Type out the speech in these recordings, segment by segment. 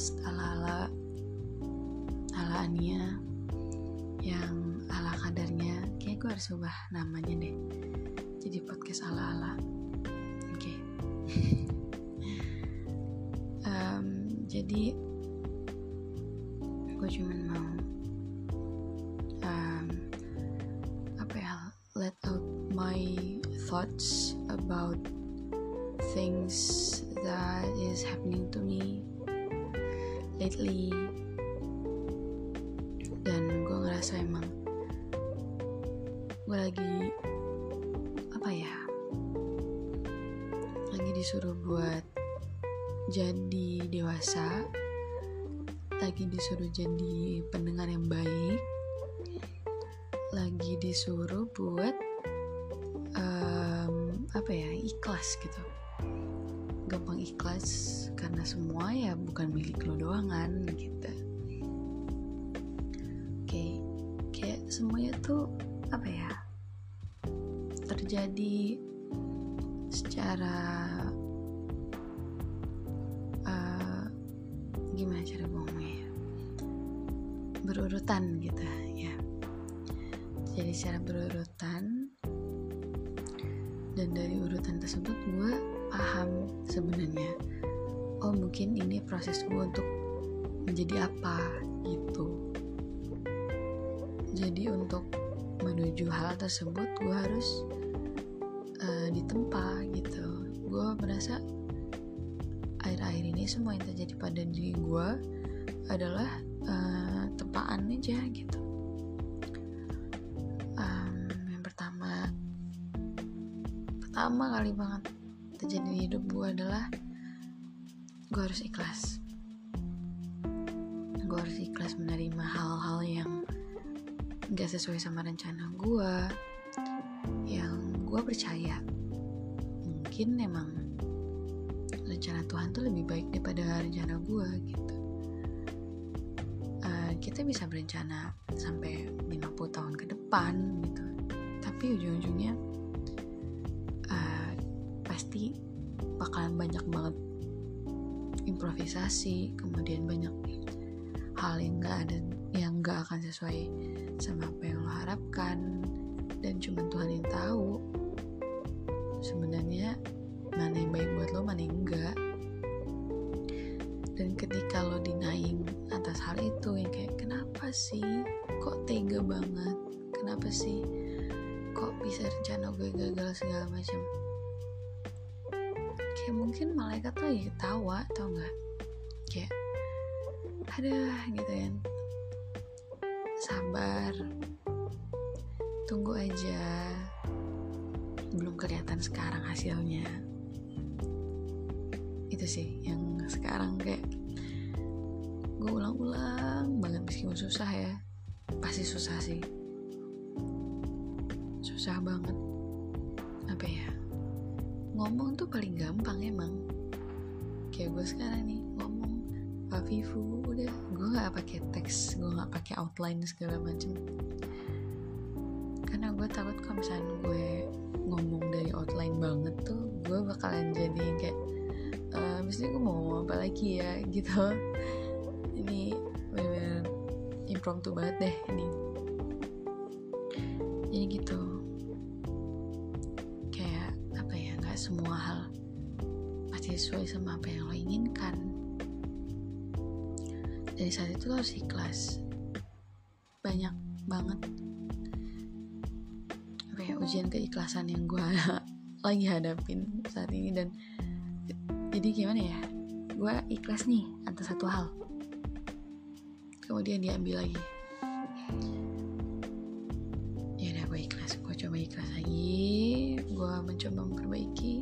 podcast ala-ala ala Ania yang ala kadarnya. Kayak gue harus ubah namanya deh. Jadi podcast ala-ala. Oke. Okay. um, jadi gue cuman mau um, apa ya let out my thoughts about things that is happening to me lately. Dan gue ngerasa emang gue lagi apa ya lagi disuruh buat jadi dewasa lagi disuruh jadi pendengar yang baik lagi disuruh buat um, apa ya ikhlas gitu gampang ikhlas karena semua ya bukan milik lo doang kan gitu. Oke kayak semuanya tuh apa ya terjadi secara uh, gimana cara ngomongnya ya berurutan gitu ya. Jadi secara berurutan dan dari urutan tersebut gue paham sebenarnya oh mungkin ini proses gue untuk menjadi apa gitu. Jadi untuk menuju hal tersebut gue harus uh, ditempa gitu. Gue merasa akhir-akhir ini semua yang terjadi pada diri gue adalah uh, tempaan aja gitu. Um, yang pertama pertama kali banget terjadi di hidup gue adalah gue harus ikhlas. Gue harus ikhlas menerima hal-hal yang gak sesuai sama rencana gue yang gue percaya mungkin emang rencana Tuhan tuh lebih baik daripada rencana gue gitu. Uh, kita bisa berencana sampai 50 tahun ke depan gitu. Tapi ujung-ujungnya pasti bakalan banyak banget improvisasi kemudian banyak hal yang gak ada yang gak akan sesuai sama apa yang lo harapkan. Dan cuma Tuhan yang tahu sebenarnya mana yang baik buat lo mana yang enggak dan ketika lo denying atas hal itu yang kayak kenapa sih kok tega banget? Kenapa sih kok bisa rencana gue gagal segala macam kayak mungkin malaikat tuh lagi ketawa tau nggak? Kayak ada gitu kan. Sabar tunggu aja. Belum kelihatan sekarang hasilnya. Itu sih yang sekarang kayak gue ulang-ulang banget meskipun susah ya. Pasti susah sih. Susah banget. Apa ya ngomong tuh paling gampang emang. Kayak gue sekarang nih ngomong Pak Vivu udah. Gue nggak pakai teks gue nggak pakai outline segala macem. Karena gue takut kalau misalnya gue ngomong dari outline banget tuh gue bakalan jadi kayak misalnya gue mau ngomong apa lagi ya? Gitu. Ini bener-bener impromptu banget deh ini. Jadi gitu semua hal. Pasti sesuai sama apa yang lo inginkan. Dari saat itu lo harus ikhlas. Banyak banget. Apa ya ujian keikhlasan yang gue lagi hadapin saat ini dan jadi gimana ya? Gue ikhlas nih atas satu hal. Kemudian diambil lagi gue mencoba memperbaiki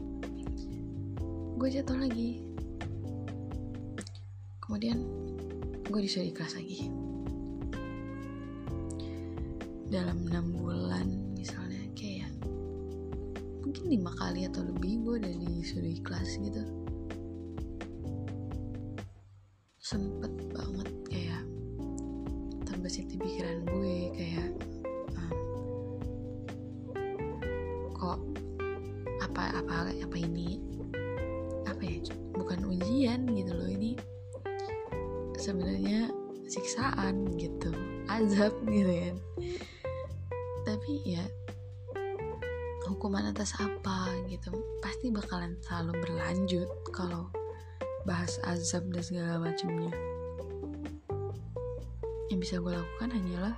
gue jatuh lagi. Kemudian gue disuruh ikhlas lagi. Dalam enam bulan misalnya kayak mungkin lima kali atau lebih gue udah disuruh ikhlas gitu. Sempet banget kayak terbesit di pikiran gue kayak um, kok apa apa apa ini? Apa ya? Bukan ujian gitu loh. Ini sebenarnya siksaan gitu. Azab gitu kan. Tapi ya hukuman atas apa gitu pasti bakalan selalu berlanjut kalau bahas azab dan segala macamnya. Yang bisa gue lakukan hanyalah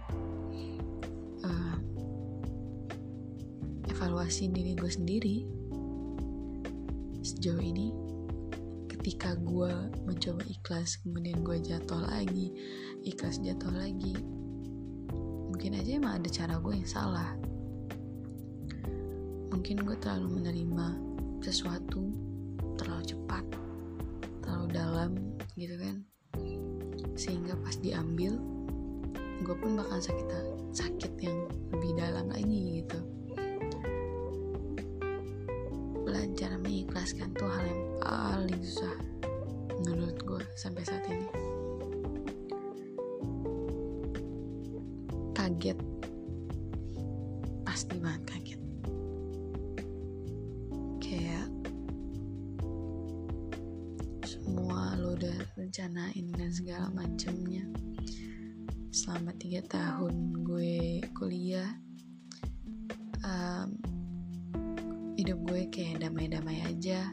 uh, evaluasi diri gue sendiri sejauh ini ketika gue mencoba ikhlas kemudian gue jatuh lagi ikhlas jatuh lagi mungkin aja emang ada cara gue yang salah. Mungkin gue terlalu menerima sesuatu terlalu cepat terlalu dalam gitu kan? Sehingga pas diambil gue pun bakal sakit sakit yang lebih dalam lagi gitu mengikhlaskan tuh hal yang paling susah menurut gue sampai saat ini. Kaget. Pasti banget kaget. Kayak semua lo udah rencanain dan segala macemnya. Selama tiga tahun gue kuliah um, hidup gue kayak damai-damai aja.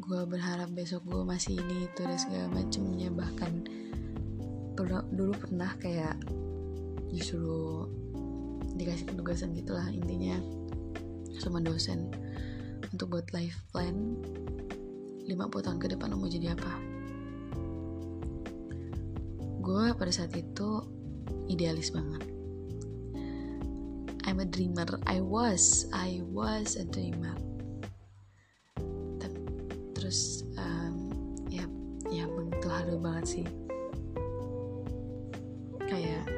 Gue berharap besok gue masih ini itu dan segala macemnya. Bahkan dulu pernah kayak disuruh dikasih penugasan gitulah intinya sama dosen untuk buat life plan 50 tahun ke depan mau jadi apa. Gue pada saat itu idealis banget I'm a dreamer. I was I was a dreamer. Terus um, ya ya begitu haru banget sih. Kayak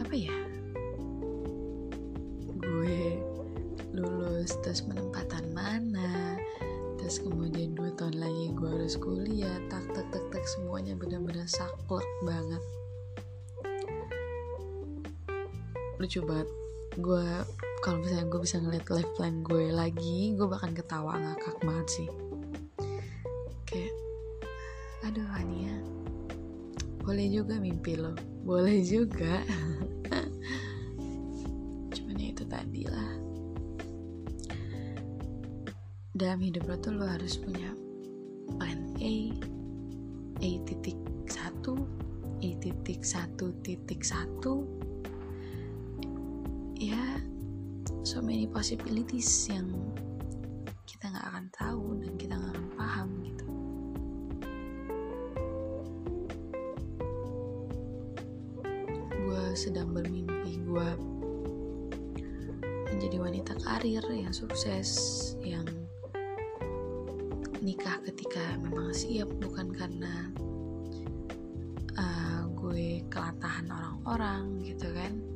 apa ya? Gue lulus terus penempatan mana? Terus kemudian dua tahun lagi gue harus kuliah. Tak tak tak tak semuanya benar-benar saklek banget. Lucu banget gue kalau misalnya gue bisa ngeliat life plan gue lagi gue bakal ketawa ngakak banget sih. Kayak aduh Ania boleh juga mimpi lo boleh juga. Cuman ya itu tadi lah. Dalam hidup lo tuh lo harus punya plan A A titik satu A titik satu titik satu many possibilities yang kita nggak akan tahu dan kita nggak akan paham gitu. Gue sedang bermimpi gue menjadi wanita karir yang sukses yang nikah ketika memang siap bukan karena uh, gue kelatahan orang-orang gitu kan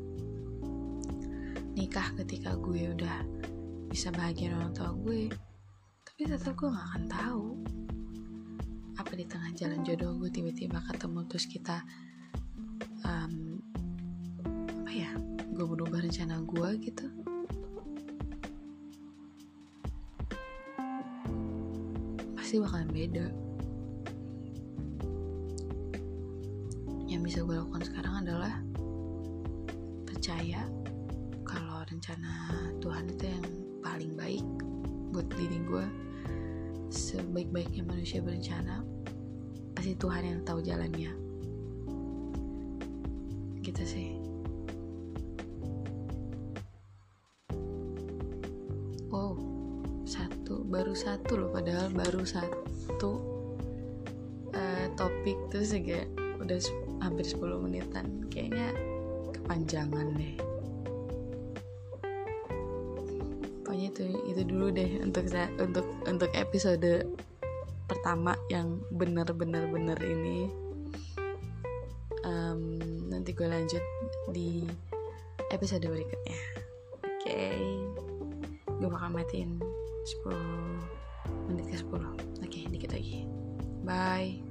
nikah ketika gue udah bisa bahagia orang tua gue. Tapi tetap gue gak akan tahu apa di tengah jalan jodoh gue tiba-tiba ketemu terus kita um, apa ya gue berubah rencana gue gitu. Pasti bakalan beda. Yang bisa gue lakukan sekarang adalah percaya rencana Tuhan itu yang paling baik buat diri gue sebaik-baiknya manusia berencana pasti Tuhan yang tahu jalannya. Gitu sih. Wow satu baru satu loh padahal baru satu uh, topik tuh kayak udah hampir 10 menitan. Kayaknya kepanjangan deh pokoknya itu itu dulu deh untuk untuk untuk episode pertama yang bener-bener bener ini. Um, nanti gue lanjut di episode berikutnya. Oke. Okay. gue bakal matiin 10 menit ke 10 oke okay, dikit lagi. Bye